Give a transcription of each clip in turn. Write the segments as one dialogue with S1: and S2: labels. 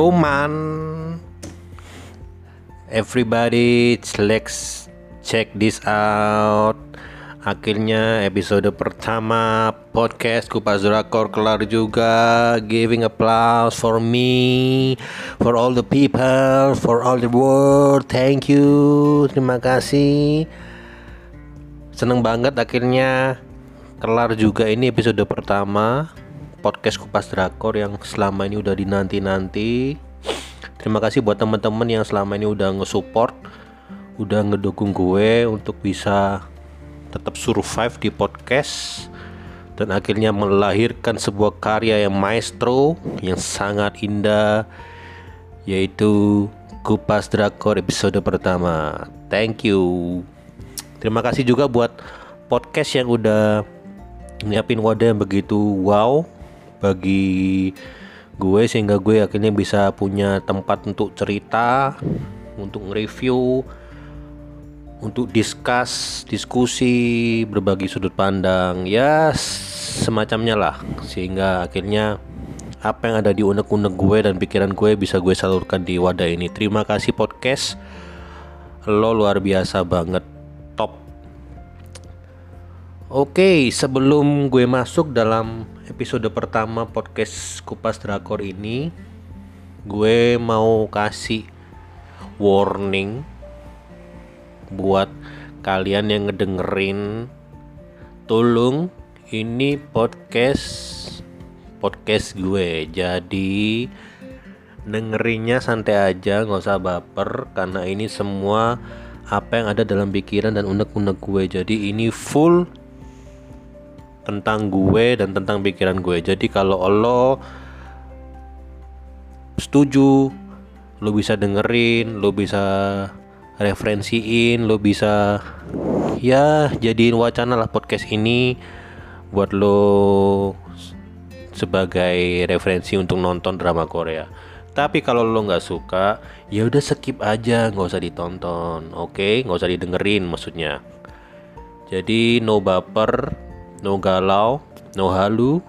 S1: Oh man, everybody, let's check this out. Akhirnya episode pertama podcast Kupas Drakor kelar juga. Giving applause for me, for all the people, for all the world. Thank you, terima kasih. Seneng banget akhirnya kelar juga ini episode pertama podcast Kupas Drakor yang selama ini udah dinanti-nanti. Terima kasih buat teman-teman yang selama ini udah nge-support, udah ngedukung gue untuk bisa tetap survive di podcast dan akhirnya melahirkan sebuah karya yang maestro yang sangat indah yaitu Kupas Drakor episode pertama. Thank you. Terima kasih juga buat podcast yang udah nyiapin wadah yang begitu wow bagi gue sehingga gue akhirnya bisa punya tempat untuk cerita, untuk review, untuk discuss, diskusi, berbagi sudut pandang, ya semacamnya lah. Sehingga akhirnya apa yang ada di unek-unek gue dan pikiran gue bisa gue salurkan di wadah ini. Terima kasih podcast. Lo luar biasa banget. Top. Oke, sebelum gue masuk dalam episode pertama podcast Kupas Drakor ini gue mau kasih warning buat kalian yang ngedengerin. Tolong ini podcast podcast gue. Jadi dengerinnya santai aja nggak usah baper karena ini semua apa yang ada dalam pikiran dan unek-unek gue. Jadi ini full tentang gue dan tentang pikiran gue. Jadi kalau lo setuju, lo bisa dengerin, lo bisa referensiin, lo bisa ya jadiin wacana lah podcast ini buat lo sebagai referensi untuk nonton drama Korea. Tapi kalau lo nggak suka, ya udah skip aja, nggak usah ditonton, oke? Okay? Nggak usah didengerin maksudnya. Jadi no baper, no galau, no halu.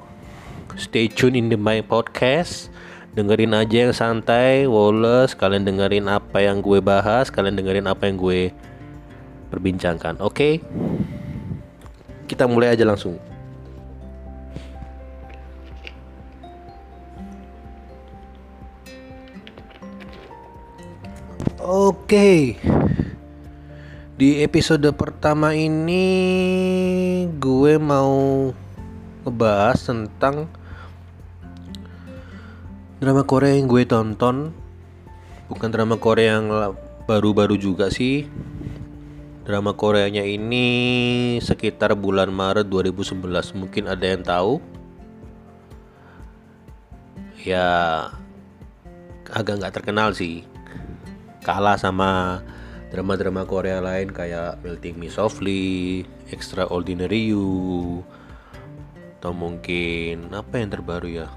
S1: Stay tune in the my podcast. Dengerin aja yang santai, Wallace. Kalian dengerin apa yang gue bahas, kalian dengerin apa yang gue perbincangkan. Oke? Okay? Kita mulai aja langsung. Oke. Okay. Di episode pertama ini gue mau ngebahas tentang drama Korea yang gue tonton. Bukan drama Korea yang baru-baru juga sih. Drama Koreanya ini sekitar bulan Maret 2011. Mungkin ada yang tahu. Ya agak nggak terkenal sih. Kalah sama drama-drama Korea lain kayak Melting Me Softly, Extraordinary You, atau mungkin apa yang terbaru ya?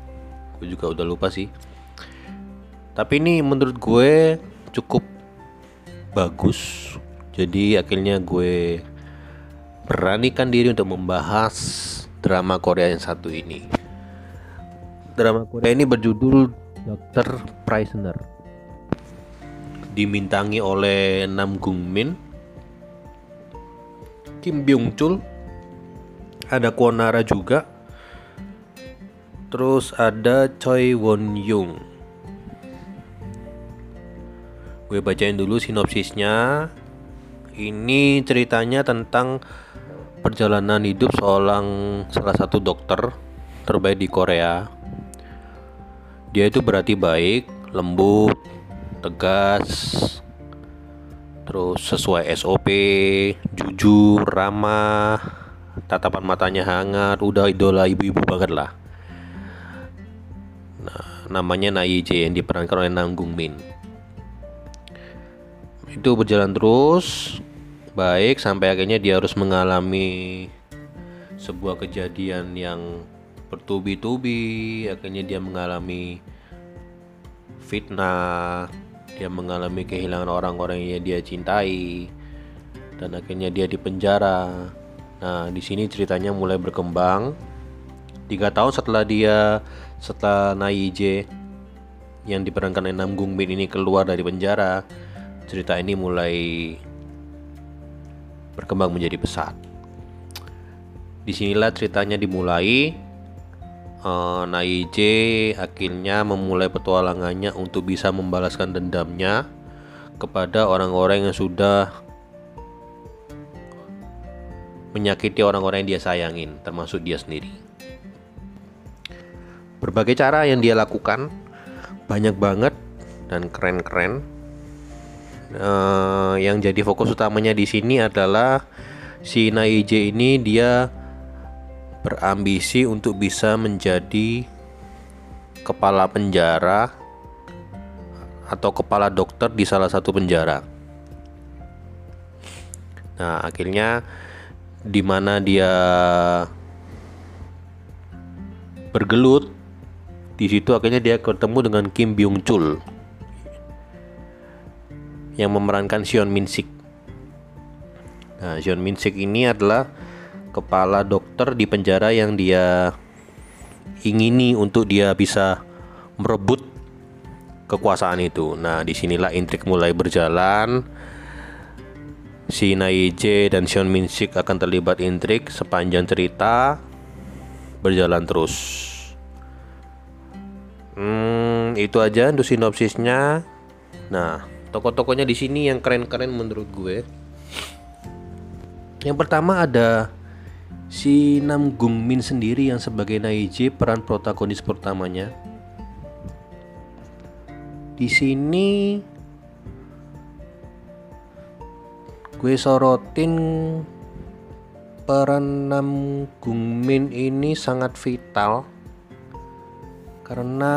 S1: Gue juga udah lupa sih. Tapi ini menurut gue cukup bagus. Jadi akhirnya gue beranikan diri untuk membahas drama Korea yang satu ini. Drama Korea ini berjudul Dr. Prisoner dimintangi oleh Nam Gung Min, Kim Byung Chul, ada Kwonara juga, terus ada Choi Won Young. Gue bacain dulu sinopsisnya. Ini ceritanya tentang perjalanan hidup seorang salah satu dokter terbaik di Korea. Dia itu berarti baik, lembut, tegas terus sesuai SOP jujur ramah tatapan matanya hangat udah idola ibu-ibu banget lah. Nah, namanya Naije yang diperankan oleh Nanggung Min. Itu berjalan terus baik sampai akhirnya dia harus mengalami sebuah kejadian yang bertubi-tubi. Akhirnya dia mengalami fitnah dia mengalami kehilangan orang-orang yang dia cintai dan akhirnya dia dipenjara. Nah, di sini ceritanya mulai berkembang. Tiga tahun setelah dia setelah Naije yang diperankan oleh Nam Gung Min ini keluar dari penjara, cerita ini mulai berkembang menjadi pesat. Di sinilah ceritanya dimulai. Uh, Naije akhirnya memulai petualangannya untuk bisa membalaskan dendamnya kepada orang-orang yang sudah menyakiti orang-orang yang dia sayangin, termasuk dia sendiri. Berbagai cara yang dia lakukan banyak banget dan keren-keren. Uh, yang jadi fokus utamanya di sini adalah si Naije ini dia berambisi untuk bisa menjadi kepala penjara atau kepala dokter di salah satu penjara. Nah, akhirnya di mana dia bergelut di situ akhirnya dia ketemu dengan Kim Byung Chul yang memerankan Seon Min Sik. Nah, Seon Min Sik ini adalah kepala dokter di penjara yang dia ingini untuk dia bisa merebut kekuasaan itu. Nah, di sinilah intrik mulai berjalan. Si Naije dan Sean Min Sik akan terlibat intrik sepanjang cerita berjalan terus. Hmm, itu aja untuk sinopsisnya. Nah, tokoh-tokohnya di sini yang keren-keren menurut gue. Yang pertama ada si Nam Gung Min sendiri yang sebagai Naiji peran protagonis pertamanya. Di sini gue sorotin peran Nam Gung Min ini sangat vital karena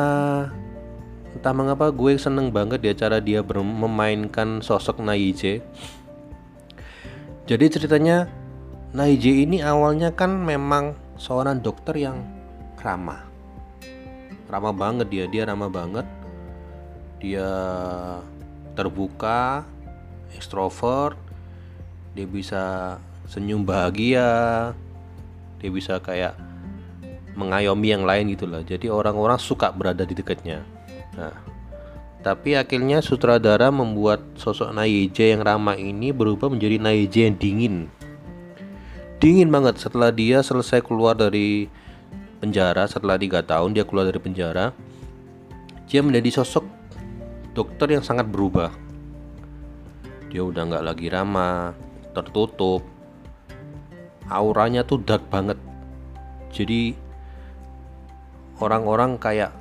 S1: entah mengapa gue seneng banget ya cara dia memainkan sosok Naije. Jadi ceritanya Naiji ini awalnya kan memang seorang dokter yang ramah. Ramah banget dia dia ramah banget. Dia terbuka ekstrovert dia bisa senyum bahagia dia bisa kayak mengayomi yang lain gitulah jadi orang-orang suka berada di dekatnya. Nah tapi akhirnya sutradara membuat sosok Naije yang ramah ini berubah menjadi Naije yang dingin dingin banget. Setelah dia selesai keluar dari penjara setelah tiga tahun dia keluar dari penjara dia menjadi sosok dokter yang sangat berubah. Dia udah nggak lagi ramah tertutup. Auranya tuh dark banget. Jadi orang-orang kayak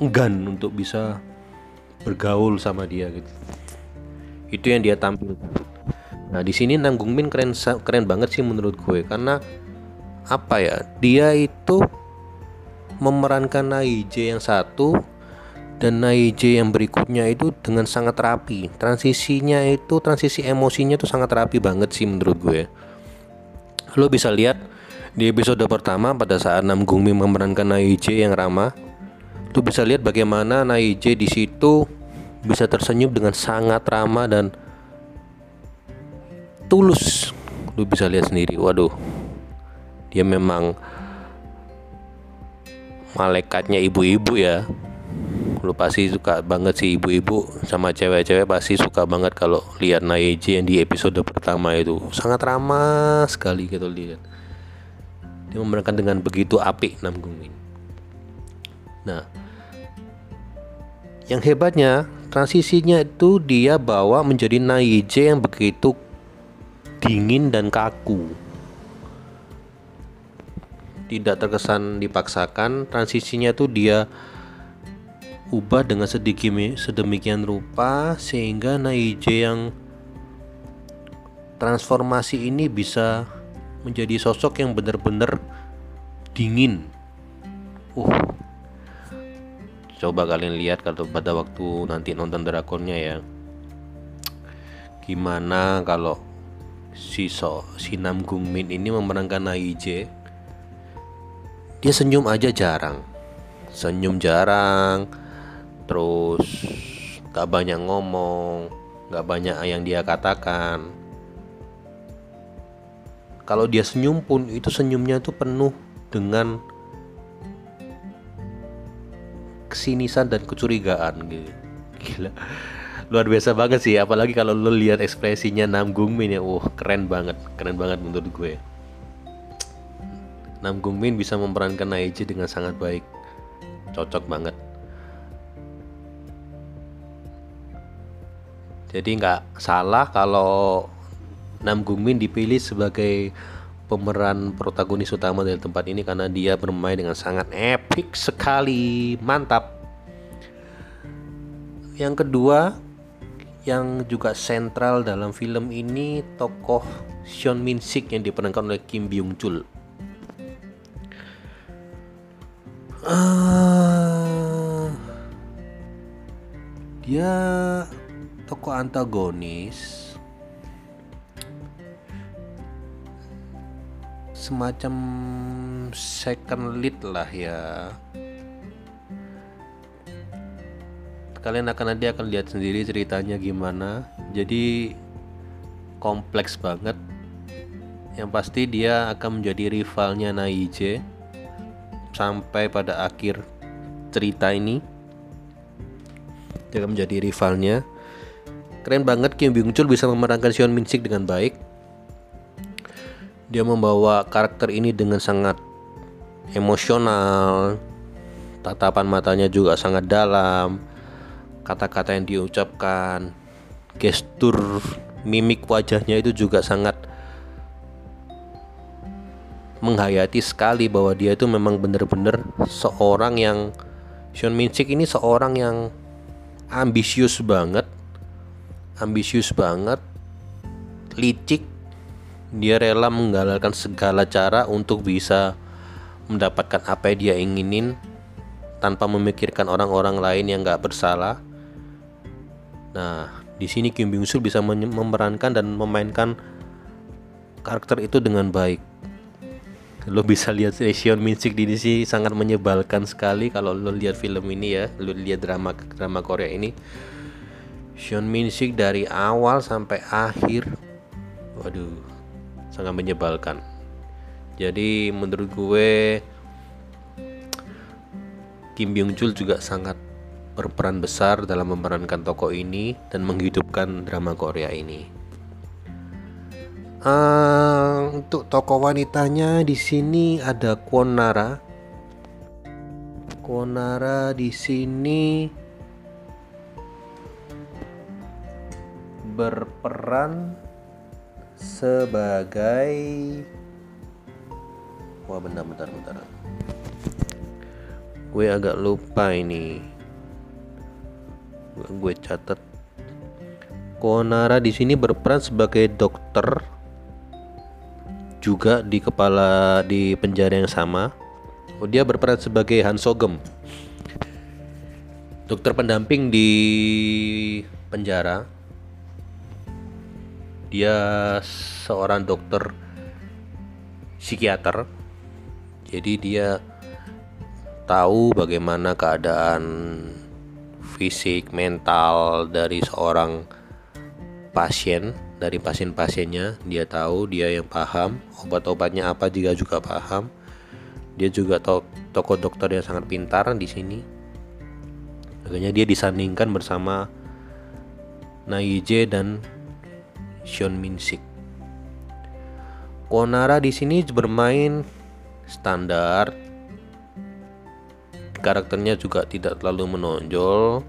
S1: enggan untuk bisa bergaul sama dia gitu. Itu yang dia tampilkan Nah di sini Nanggung Min keren keren banget sih menurut gue karena apa ya dia itu memerankan Naije yang satu dan Naije yang berikutnya itu dengan sangat rapi. Transisinya itu transisi emosinya itu sangat rapi banget sih menurut gue. Lo bisa lihat di episode pertama pada saat Nam Min memerankan Naije yang ramah lo bisa lihat bagaimana Naije di situ bisa tersenyum dengan sangat ramah dan tulus. Lu bisa lihat sendiri waduh. Dia memang malaikatnya ibu-ibu ya. Lu pasti suka banget sih ibu-ibu sama cewek-cewek pasti suka banget kalau lihat Naeji yang di episode pertama itu. Sangat ramah sekali gitu lihat. Dia memerankan dengan begitu apik Namgungin. Nah yang hebatnya transisinya itu dia bawa menjadi Naije yang begitu dingin dan kaku. Tidak terkesan dipaksakan, transisinya tuh dia ubah dengan sedikit sedemikian rupa sehingga Naije yang transformasi ini bisa menjadi sosok yang benar-benar dingin. Uh. Coba kalian lihat kalau pada waktu nanti nonton drakonnya ya. Gimana kalau si so si Nam Gung Min ini memenangkan Naije dia senyum aja jarang. Senyum jarang terus gak banyak ngomong gak banyak yang dia katakan. Kalau dia senyum pun itu senyumnya itu penuh dengan kesinisan dan kecurigaan gitu. Gila luar biasa banget sih apalagi kalau lo lihat ekspresinya Nam Gung Min ya. Wah keren banget keren banget menurut gue. Nam Gung Min bisa memerankan Naiji dengan sangat baik. Cocok banget. Jadi nggak salah kalau Nam Gung Min dipilih sebagai pemeran protagonis utama dari tempat ini karena dia bermain dengan sangat epic sekali. Mantap. Yang kedua yang juga sentral dalam film ini tokoh Sean Min Sik yang diperankan oleh Kim Byung Chul. Uh, dia tokoh antagonis. Semacam second lead lah ya kalian akan nanti akan lihat sendiri ceritanya gimana. Jadi kompleks banget. Yang pasti dia akan menjadi rivalnya Naije sampai pada akhir cerita ini. Dia akan menjadi rivalnya. Keren banget Kim Byung Chul bisa memerankan Sean Min Sik dengan baik. Dia membawa karakter ini dengan sangat emosional. Tatapan matanya juga sangat dalam kata-kata yang diucapkan gestur mimik wajahnya itu juga sangat menghayati sekali bahwa dia itu memang benar-benar seorang yang Sean Min Sik ini seorang yang ambisius banget ambisius banget licik dia rela menggagalkan segala cara untuk bisa mendapatkan apa yang dia inginin tanpa memikirkan orang-orang lain yang gak bersalah. Nah, di sini Kim Byung Sul bisa memerankan dan memainkan karakter itu dengan baik. Lo bisa lihat Sean Min Sik di sini sangat menyebalkan sekali kalau lo lihat film ini ya, lo lihat drama drama Korea ini. Sean Min Sik dari awal sampai akhir, waduh, sangat menyebalkan jadi menurut gue Kim Byung Chul juga sangat berperan besar dalam memerankan tokoh ini dan menghidupkan drama Korea ini. Uh, untuk tokoh wanitanya di sini ada Kwon Nara. Kwon Nara di sini berperan sebagai wah bentar bentar bentar gue agak lupa ini gue catat Konara di sini berperan sebagai dokter juga di kepala di penjara yang sama. Oh, dia berperan sebagai Han Sogem. Dokter pendamping di penjara dia seorang dokter psikiater jadi dia tahu bagaimana keadaan fisik mental dari seorang pasien dari pasien-pasiennya dia tahu dia yang paham obat-obatnya apa jika juga paham dia juga to tokoh dokter yang sangat pintar di sini makanya dia disandingkan bersama Naije dan Sean Min Sik. Konara di sini bermain standar. Karakternya juga tidak terlalu menonjol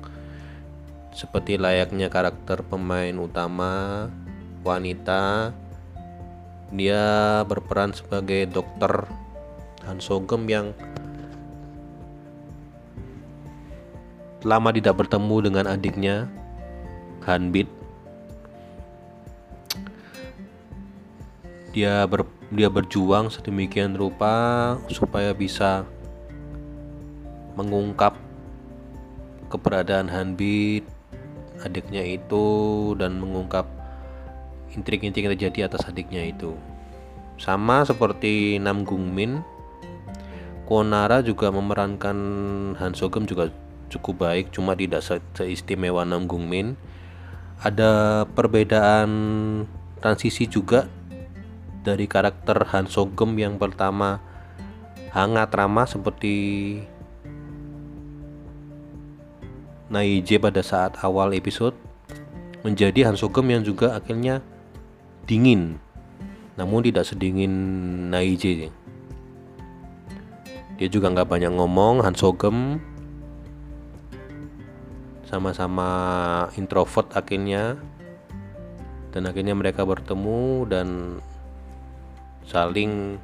S1: seperti layaknya karakter pemain utama wanita. Dia berperan sebagai dokter Han Sogem yang lama tidak bertemu dengan adiknya Hanbit dia ber, dia berjuang sedemikian rupa supaya bisa mengungkap keberadaan Hanbit adiknya itu dan mengungkap intrik-intrik yang terjadi atas adiknya itu. Sama seperti Nam Gung Min Konara juga memerankan Han Sogem juga cukup baik cuma tidak se seistimewa Nam Gung Min ada perbedaan transisi juga dari karakter Han Sogem yang pertama hangat ramah seperti Naije pada saat awal episode menjadi Han Sogem yang juga akhirnya dingin namun tidak sedingin Naije dia juga nggak banyak ngomong Han Sogem sama-sama introvert akhirnya dan akhirnya mereka bertemu dan saling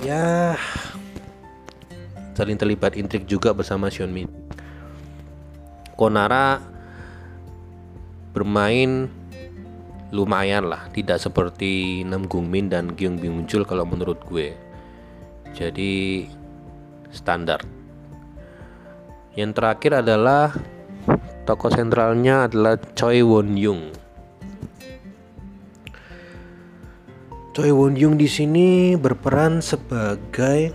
S1: ya saling terlibat intrik juga bersama Min Konara bermain lumayan lah tidak seperti Nam Gungmin dan Gyung Byung Chul kalau menurut gue. Jadi standar. Yang terakhir adalah tokoh sentralnya adalah Choi Won Young Choi Won Young di sini berperan sebagai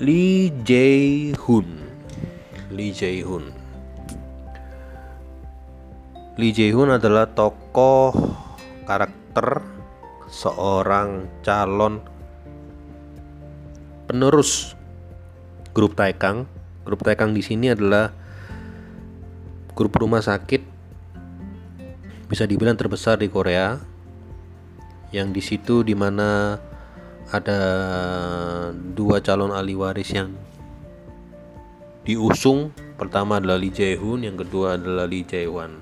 S1: Lee Jae Hoon Lee Jae-hoon. Lee Jae-hoon adalah tokoh karakter seorang calon penerus grup Taekang. Grup Taekang di sini adalah grup rumah sakit bisa dibilang terbesar di Korea yang di situ di mana ada dua calon ahli waris yang diusung pertama adalah Lee Jae-hoon yang kedua adalah Lee Jae-wan.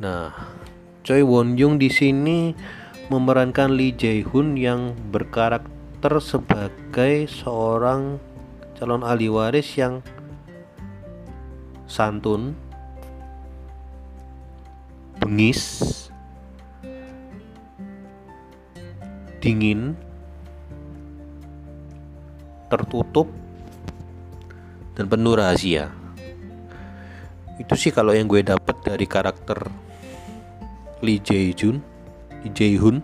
S1: Nah Choi Won Young di sini memerankan Lee Jae-hoon yang berkarakter sebagai seorang calon ahli waris yang santun bengis dingin tertutup dan penuh rahasia. Itu sih kalau yang gue dapet dari karakter Lee Jae-jun Lee Jae-hoon.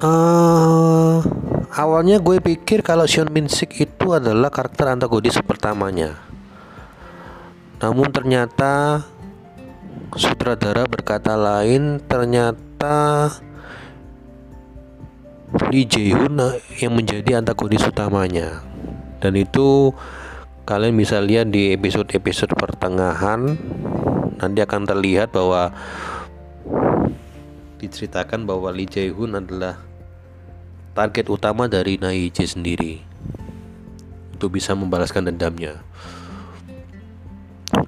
S1: Uh, awalnya gue pikir kalau Sean Min Sik itu adalah karakter antagonis pertamanya. Namun ternyata sutradara berkata lain ternyata Lee Jae-hoon yang menjadi antagonis utamanya dan itu kalian bisa lihat di episode-episode pertengahan nanti akan terlihat bahwa diceritakan bahwa Lee Jae-hoon adalah target utama dari Naije sendiri untuk bisa membalaskan dendamnya.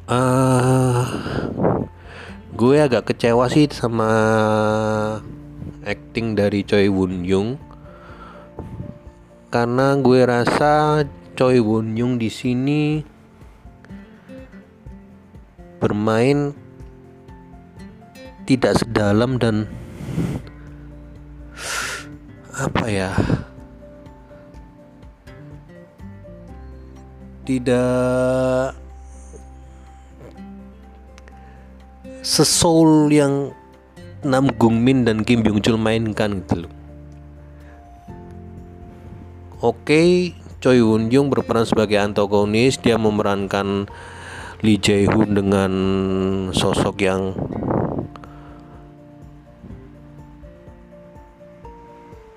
S1: Uh, gue agak kecewa sih sama acting dari Choi Woon Young karena gue rasa Choi Won Young di sini bermain tidak sedalam dan apa ya tidak sesoul yang Nam Gung Min dan Kim Byung Chul mainkan gitu loh. Oke, Choi Woon Young berperan sebagai antagonis dia memerankan Lee Jae Hoon dengan sosok yang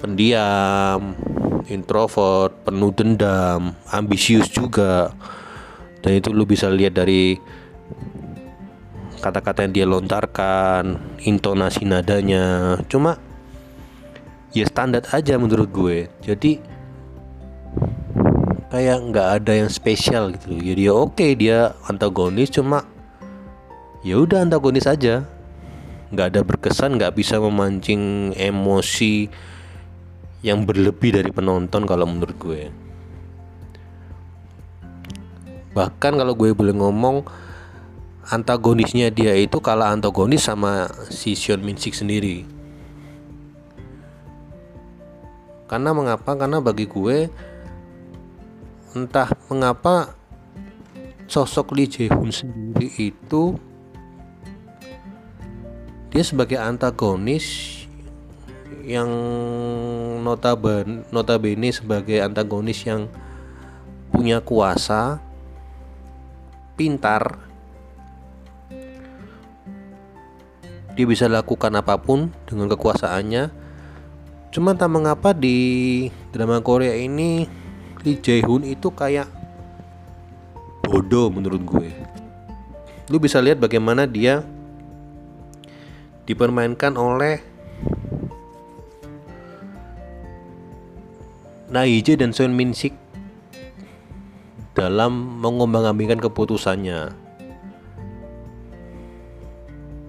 S1: pendiam, introvert, penuh dendam, ambisius juga. Dan itu lu bisa lihat dari kata-kata yang dia lontarkan, intonasi nadanya. Cuma ya standar aja menurut gue. Jadi kayak nggak ada yang spesial gitu. Jadi ya oke dia antagonis cuma ya udah antagonis aja. Nggak ada berkesan nggak bisa memancing emosi yang berlebih dari penonton kalau menurut gue. Bahkan kalau gue boleh ngomong antagonisnya dia itu kalah antagonis sama si Sean Min Sik sendiri. Karena mengapa? Karena bagi gue entah mengapa sosok Lee Jae Hoon sendiri itu dia sebagai antagonis yang notabene notabene sebagai antagonis yang punya kuasa pintar. Dia bisa lakukan apa pun dengan kekuasaannya. Cuma tak mengapa di drama Korea ini Lee Jae Hoon itu kayak bodoh menurut gue. Lu bisa lihat bagaimana dia dipermainkan oleh Naije dan Son Min Sik dalam mengombang-ambingkan keputusannya.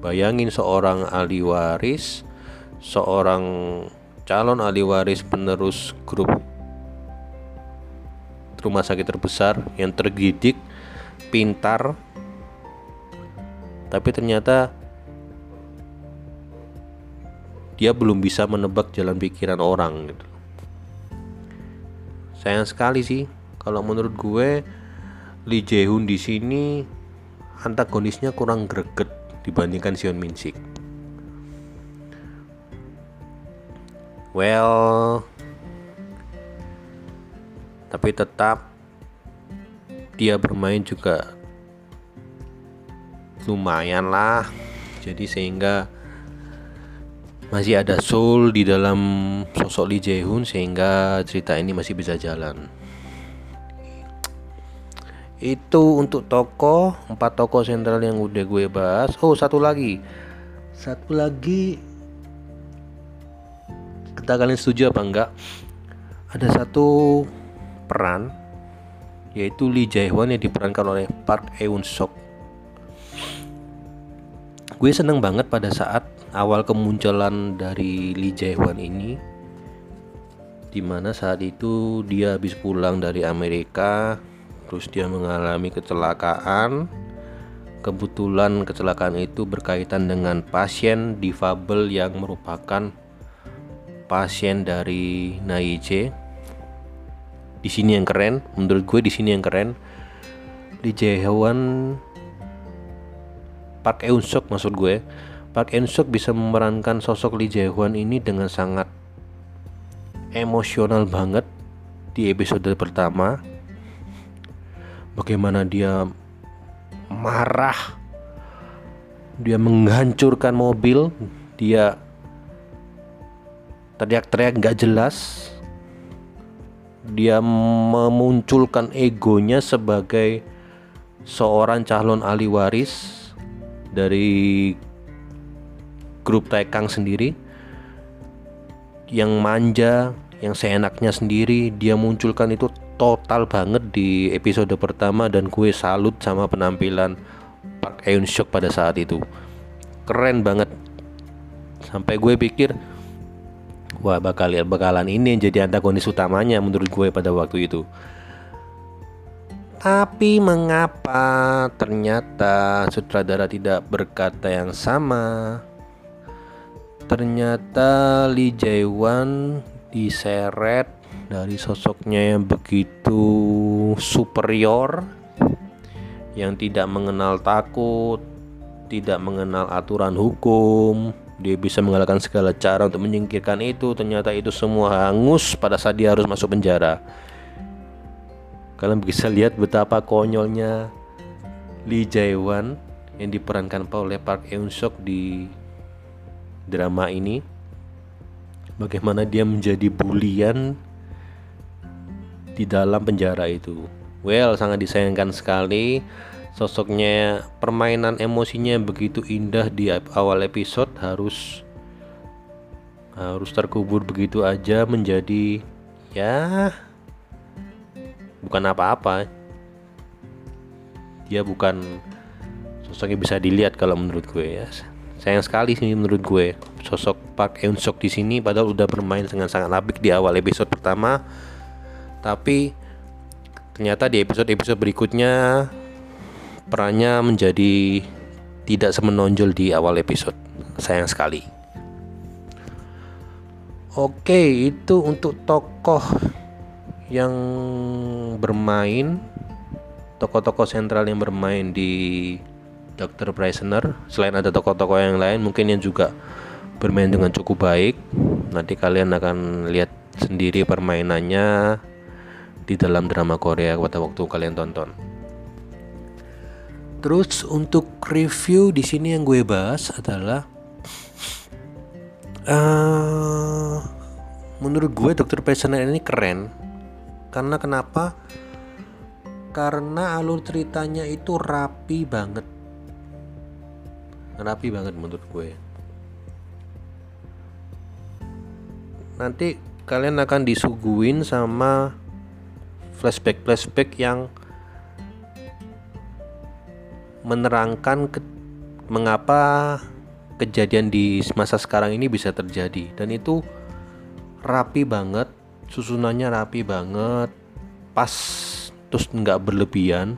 S1: Bayangin seorang ahli waris, seorang calon ahli waris penerus grup rumah sakit terbesar yang terdidik, pintar, tapi ternyata dia belum bisa menebak jalan pikiran orang gitu. Sayang sekali sih kalau menurut gue Lee Jae Hoon di sini antagonisnya kurang greget dibandingkan Sion Min Sik. Well, tapi tetap dia bermain juga lumayan lah. Jadi sehingga masih ada soul di dalam sosok Lee Jae Hoon sehingga cerita ini masih bisa jalan. Itu untuk toko empat toko sentral yang udah gue bahas. Oh satu lagi. Satu lagi kita kalian setuju apa enggak? Ada satu peran yaitu Lee Jae Hwan yang diperankan oleh Park Eun Sok gue seneng banget pada saat awal kemunculan dari Lee Jae Hwan ini di mana saat itu dia habis pulang dari Amerika terus dia mengalami kecelakaan. Kebetulan kecelakaan itu berkaitan dengan pasien difabel yang merupakan pasien dari Naije di sini yang keren. Menurut gue di sini yang keren. Di Jaehyun Park Eun Suk maksud gue. Park Eun Suk bisa memerankan sosok Lee Jae Hwan ini dengan sangat emosional banget di episode pertama. Bagaimana dia marah. Dia menghancurkan mobil. Dia teriak-teriak nggak jelas dia memunculkan egonya sebagai seorang calon ahli waris dari grup Taekang sendiri. Yang manja yang seenaknya sendiri dia munculkan itu total banget di episode pertama dan gue salut sama penampilan Park Eun Suk pada saat itu. Keren banget. Sampai gue pikir wah bakal bakalan ini yang jadi antagonis utamanya menurut gue pada waktu itu. Tapi mengapa ternyata sutradara tidak berkata yang sama? Ternyata Lee Jae Won diseret dari sosoknya yang begitu superior yang tidak mengenal takut, tidak mengenal aturan hukum, dia bisa mengalahkan segala cara untuk menyingkirkan itu. Ternyata itu semua hangus pada saat dia harus masuk penjara. Kalian bisa lihat betapa konyolnya Lee Jae Won yang diperankan oleh Park Eun Suk di drama ini. Bagaimana dia menjadi bulian di dalam penjara itu. Well, sangat disayangkan sekali sosoknya permainan emosinya begitu indah di awal episode harus harus terkubur begitu aja menjadi ya bukan apa-apa. Dia bukan sosoknya bisa dilihat kalau menurut gue ya. Sayang sekali sih menurut gue sosok Park Eun Sok di sini padahal udah bermain dengan sangat apik di awal episode pertama tapi ternyata di episode-episode berikutnya perannya menjadi tidak semenonjol di awal episode. Sayang sekali. Oke, itu untuk tokoh yang bermain tokoh-tokoh sentral yang bermain di Dr. Prisoner selain ada tokoh-tokoh yang lain mungkin yang juga bermain dengan cukup baik nanti kalian akan lihat sendiri permainannya di dalam drama Korea pada waktu kalian tonton. Terus untuk review di sini yang gue bahas adalah uh, menurut gue dokter Prisoner ini keren. Karena kenapa? Karena alur ceritanya itu rapi banget. Rapi banget menurut gue. Nanti kalian akan disuguhin sama flashback-flashback yang menerangkan ke, mengapa kejadian di masa sekarang ini bisa terjadi. Dan itu rapi banget susunannya rapi banget pas terus nggak berlebihan.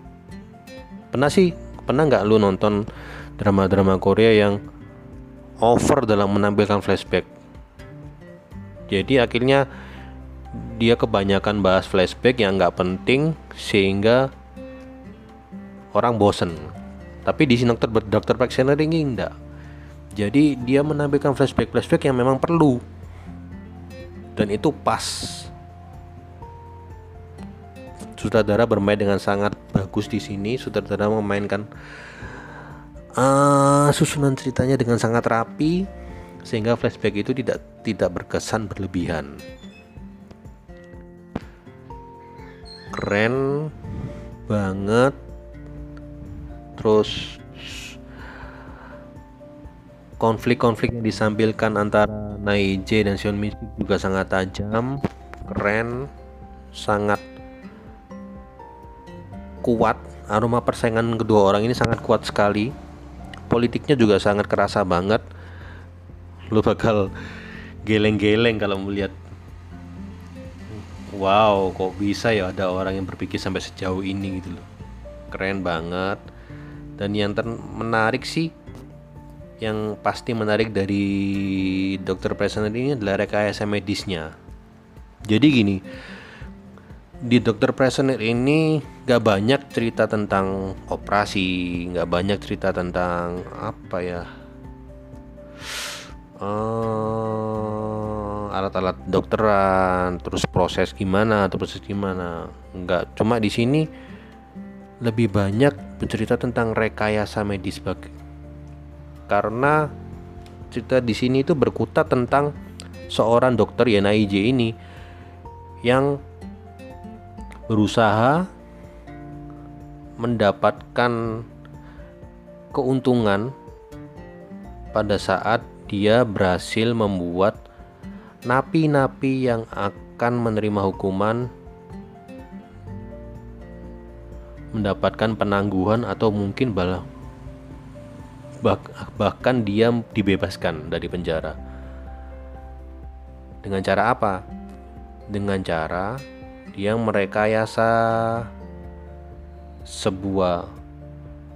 S1: Pernah sih pernah nggak lu nonton drama-drama Korea yang over dalam menampilkan flashback? Jadi akhirnya dia kebanyakan bahas flashback yang nggak penting sehingga orang bosen tapi di sini dokter dokter practitioner ini enggak jadi dia menampilkan flashback-flashback yang memang perlu. Dan itu pas. Sutradara bermain dengan sangat bagus di sini. Sutradara memainkan uh, susunan ceritanya dengan sangat rapi sehingga flashback itu tidak tidak berkesan berlebihan. Keren banget. Terus konflik-konflik yang disampilkan antara Naije dan Sion Mystic juga sangat tajam, keren, sangat kuat. Aroma persaingan kedua orang ini sangat kuat sekali. Politiknya juga sangat kerasa banget. Lu bakal geleng-geleng kalau melihat Wow, kok bisa ya ada orang yang berpikir sampai sejauh ini gitu loh. Keren banget. Dan yang menarik sih yang pasti menarik dari dokter Prisoner ini adalah rekayasa medisnya. Jadi gini, di dokter Prisoner ini gak banyak cerita tentang operasi, gak banyak cerita tentang apa ya, uh, alat-alat dokteran, terus proses gimana, atau proses gimana, nggak. Cuma di sini lebih banyak bercerita tentang rekayasa medis bagi karena cerita di sini itu berkutat tentang seorang dokter YNIJ ini yang berusaha mendapatkan keuntungan pada saat dia berhasil membuat napi-napi yang akan menerima hukuman mendapatkan penangguhan atau mungkin balah bah bahkan dia dibebaskan dari penjara. Dengan cara apa? Dengan cara dia merekayasa sebuah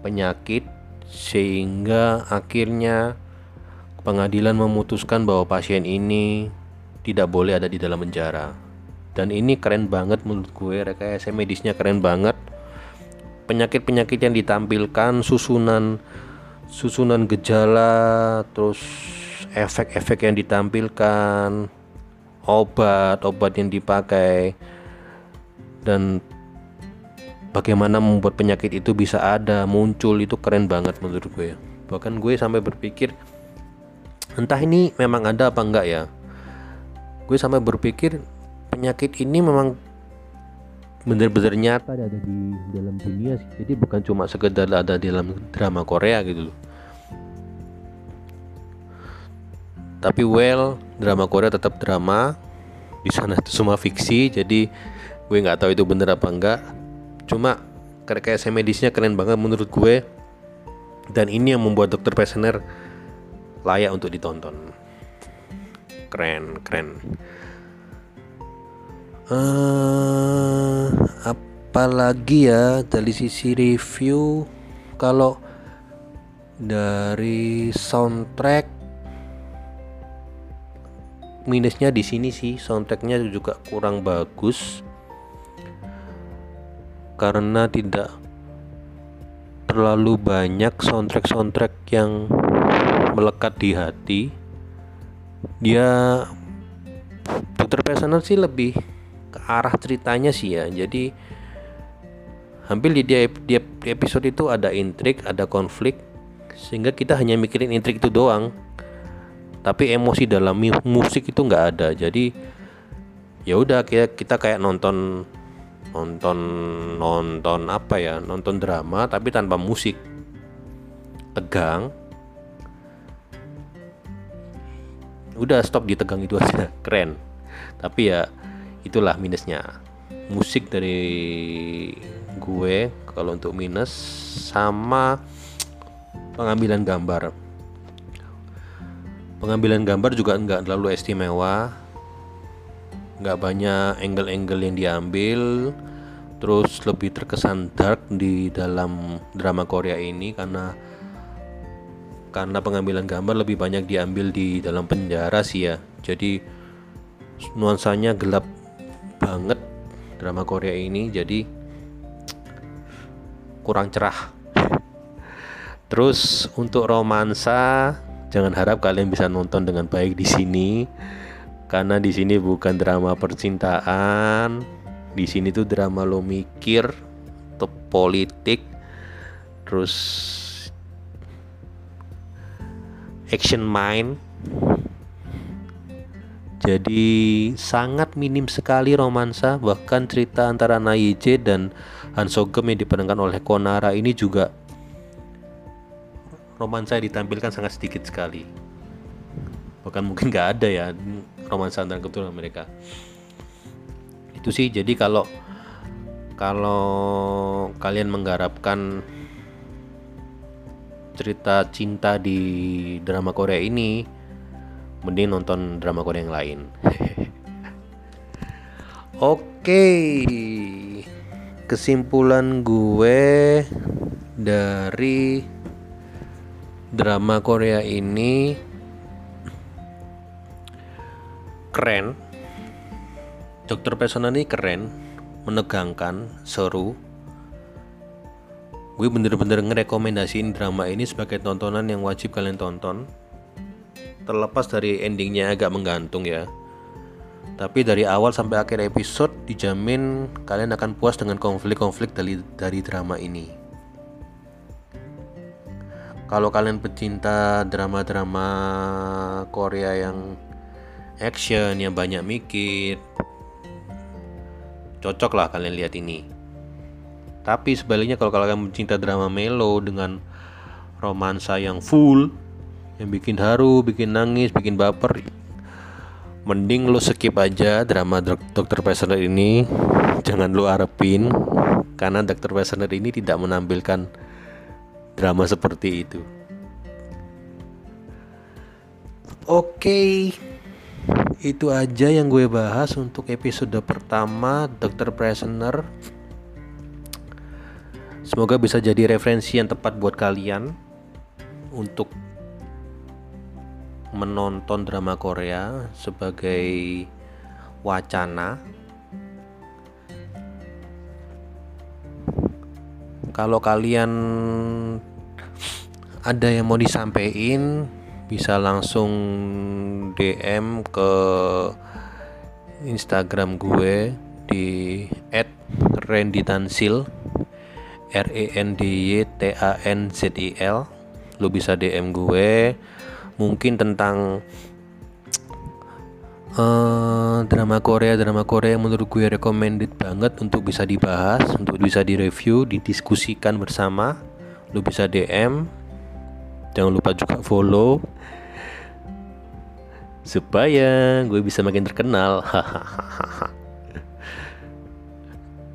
S1: penyakit sehingga akhirnya pengadilan memutuskan bahwa pasien ini tidak boleh ada di dalam penjara. Dan ini keren banget menurut gue, rekayasa medisnya keren banget. Penyakit-penyakit yang ditampilkan, susunan susunan gejala, terus efek-efek yang ditampilkan, obat-obat yang dipakai, dan bagaimana membuat penyakit itu bisa ada, muncul itu keren banget menurut gue. Bahkan gue sampai berpikir entah ini memang ada apa enggak ya. Gue sampai berpikir penyakit ini memang benar-benar nyata ada di dalam dunia sih. Jadi bukan cuma sekedar ada di dalam drama Korea gitu loh. Tapi well, drama Korea tetap drama. Di sana itu semua fiksi, jadi gue nggak tahu itu bener apa enggak. Cuma kayak medisnya keren banget menurut gue. Dan ini yang membuat Dokter Pesener layak untuk ditonton. Keren, keren uh, apalagi ya dari sisi review? Kalau dari soundtrack minusnya di sini sih soundtracknya juga kurang bagus. Karena tidak terlalu banyak soundtrack soundtrack yang melekat di hati. Dia Dokter Personal sih lebih ke arah ceritanya sih ya. Jadi hampir di, dia, di episode itu ada intrik ada konflik sehingga kita hanya mikirin intrik itu doang. Tapi emosi dalam musik itu nggak ada. Jadi ya udah kita kita kayak nonton nonton nonton apa ya nonton drama tapi tanpa musik. Tegang. Udah stop di tegang itu aja. Keren. Tapi ya itulah minusnya. Musik dari gue kalau untuk minus sama pengambilan gambar. Pengambilan gambar juga nggak terlalu istimewa. Nggak banyak angle-angle yang diambil. Terus lebih terkesan dark di dalam drama Korea ini karena karena pengambilan gambar lebih banyak diambil di dalam penjara sih ya. Jadi nuansanya gelap banget drama Korea ini jadi kurang cerah. Terus untuk romansa jangan harap kalian bisa nonton dengan baik di sini karena di sini bukan drama percintaan. Di sini tuh drama lo mikir atau politik terus action mind jadi sangat minim sekali romansa bahkan cerita antara Naije dan Han Sogem yang diperankan oleh Konara ini juga romansa yang ditampilkan sangat sedikit sekali. Bahkan mungkin nggak ada ya romansa antara keturunan mereka. Itu sih jadi kalau kalau kalian menggarapkan cerita cinta di drama Korea ini mending nonton drama Korea yang lain. Oke. Kesimpulan gue dari drama Korea ini keren. Dokter pesona ini keren menegangkan seru. Gue bener-bener ngerekomendasiin drama ini sebagai tontonan yang wajib kalian tonton terlepas dari endingnya agak menggantung ya. Tapi dari awal sampai akhir episode dijamin kalian akan puas dengan konflik-konflik dari, dari drama ini. Kalau kalian pecinta drama-drama Korea yang action yang banyak mikir cocok lah kalian lihat ini. Tapi sebaliknya kalau kalian mencinta drama melo dengan romansa yang full yang bikin haru, bikin nangis, bikin baper mending lo skip aja drama Dr. Passener ini jangan lo harapin karena Dr. Passener ini tidak menampilkan drama seperti itu oke okay itu aja yang gue bahas untuk episode pertama Dr. Prisoner Semoga bisa jadi referensi yang tepat buat kalian untuk menonton drama Korea sebagai wacana. Kalau kalian ada yang mau disampaikan bisa langsung DM ke Instagram gue di @renditansil R E N D Y T A N Z I L lu bisa DM gue mungkin tentang uh, drama Korea. Drama Korea yang menurut gue recommended banget untuk bisa dibahas untuk bisa direview didiskusikan bersama. Lu bisa DM jangan lupa juga follow. Supaya gue bisa makin terkenal.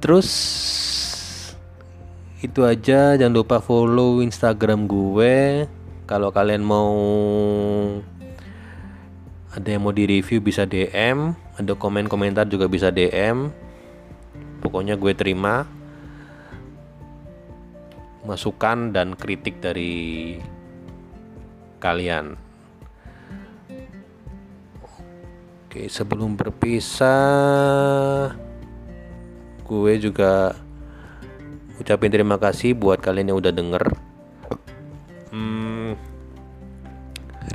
S1: Terus itu aja. Jangan lupa follow instagram gue kalau kalian mau ada yang mau di review bisa DM ada komen komentar juga bisa DM pokoknya gue terima masukan dan kritik dari kalian. Oke, sebelum berpisah, gue juga ucapin terima kasih buat kalian yang udah denger. Hmm,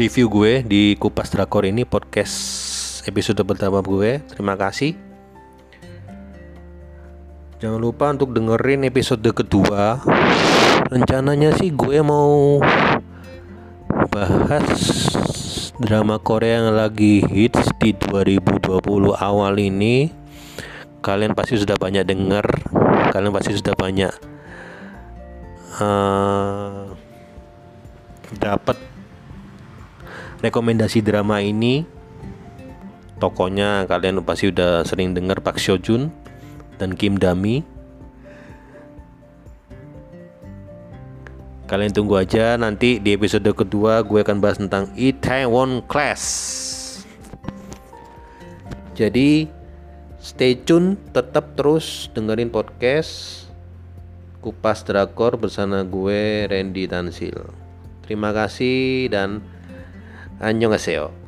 S1: review gue di Kupas Drakor ini podcast episode pertama gue. Terima kasih. Jangan lupa untuk dengerin episode kedua. Rencananya sih gue mau bahas drama Korea yang lagi hits di 2020 awal ini kalian pasti sudah banyak dengar kalian pasti sudah banyak uh, dapat rekomendasi drama ini tokonya kalian pasti udah sering dengar Pak Seo Joon dan Kim Dami Kalian tunggu aja nanti di episode kedua gue akan bahas tentang Itaewon Class. Jadi stay tune, tetap terus dengerin podcast Kupas Drakor bersama gue Randy Tansil. Terima kasih dan 안녕하세요.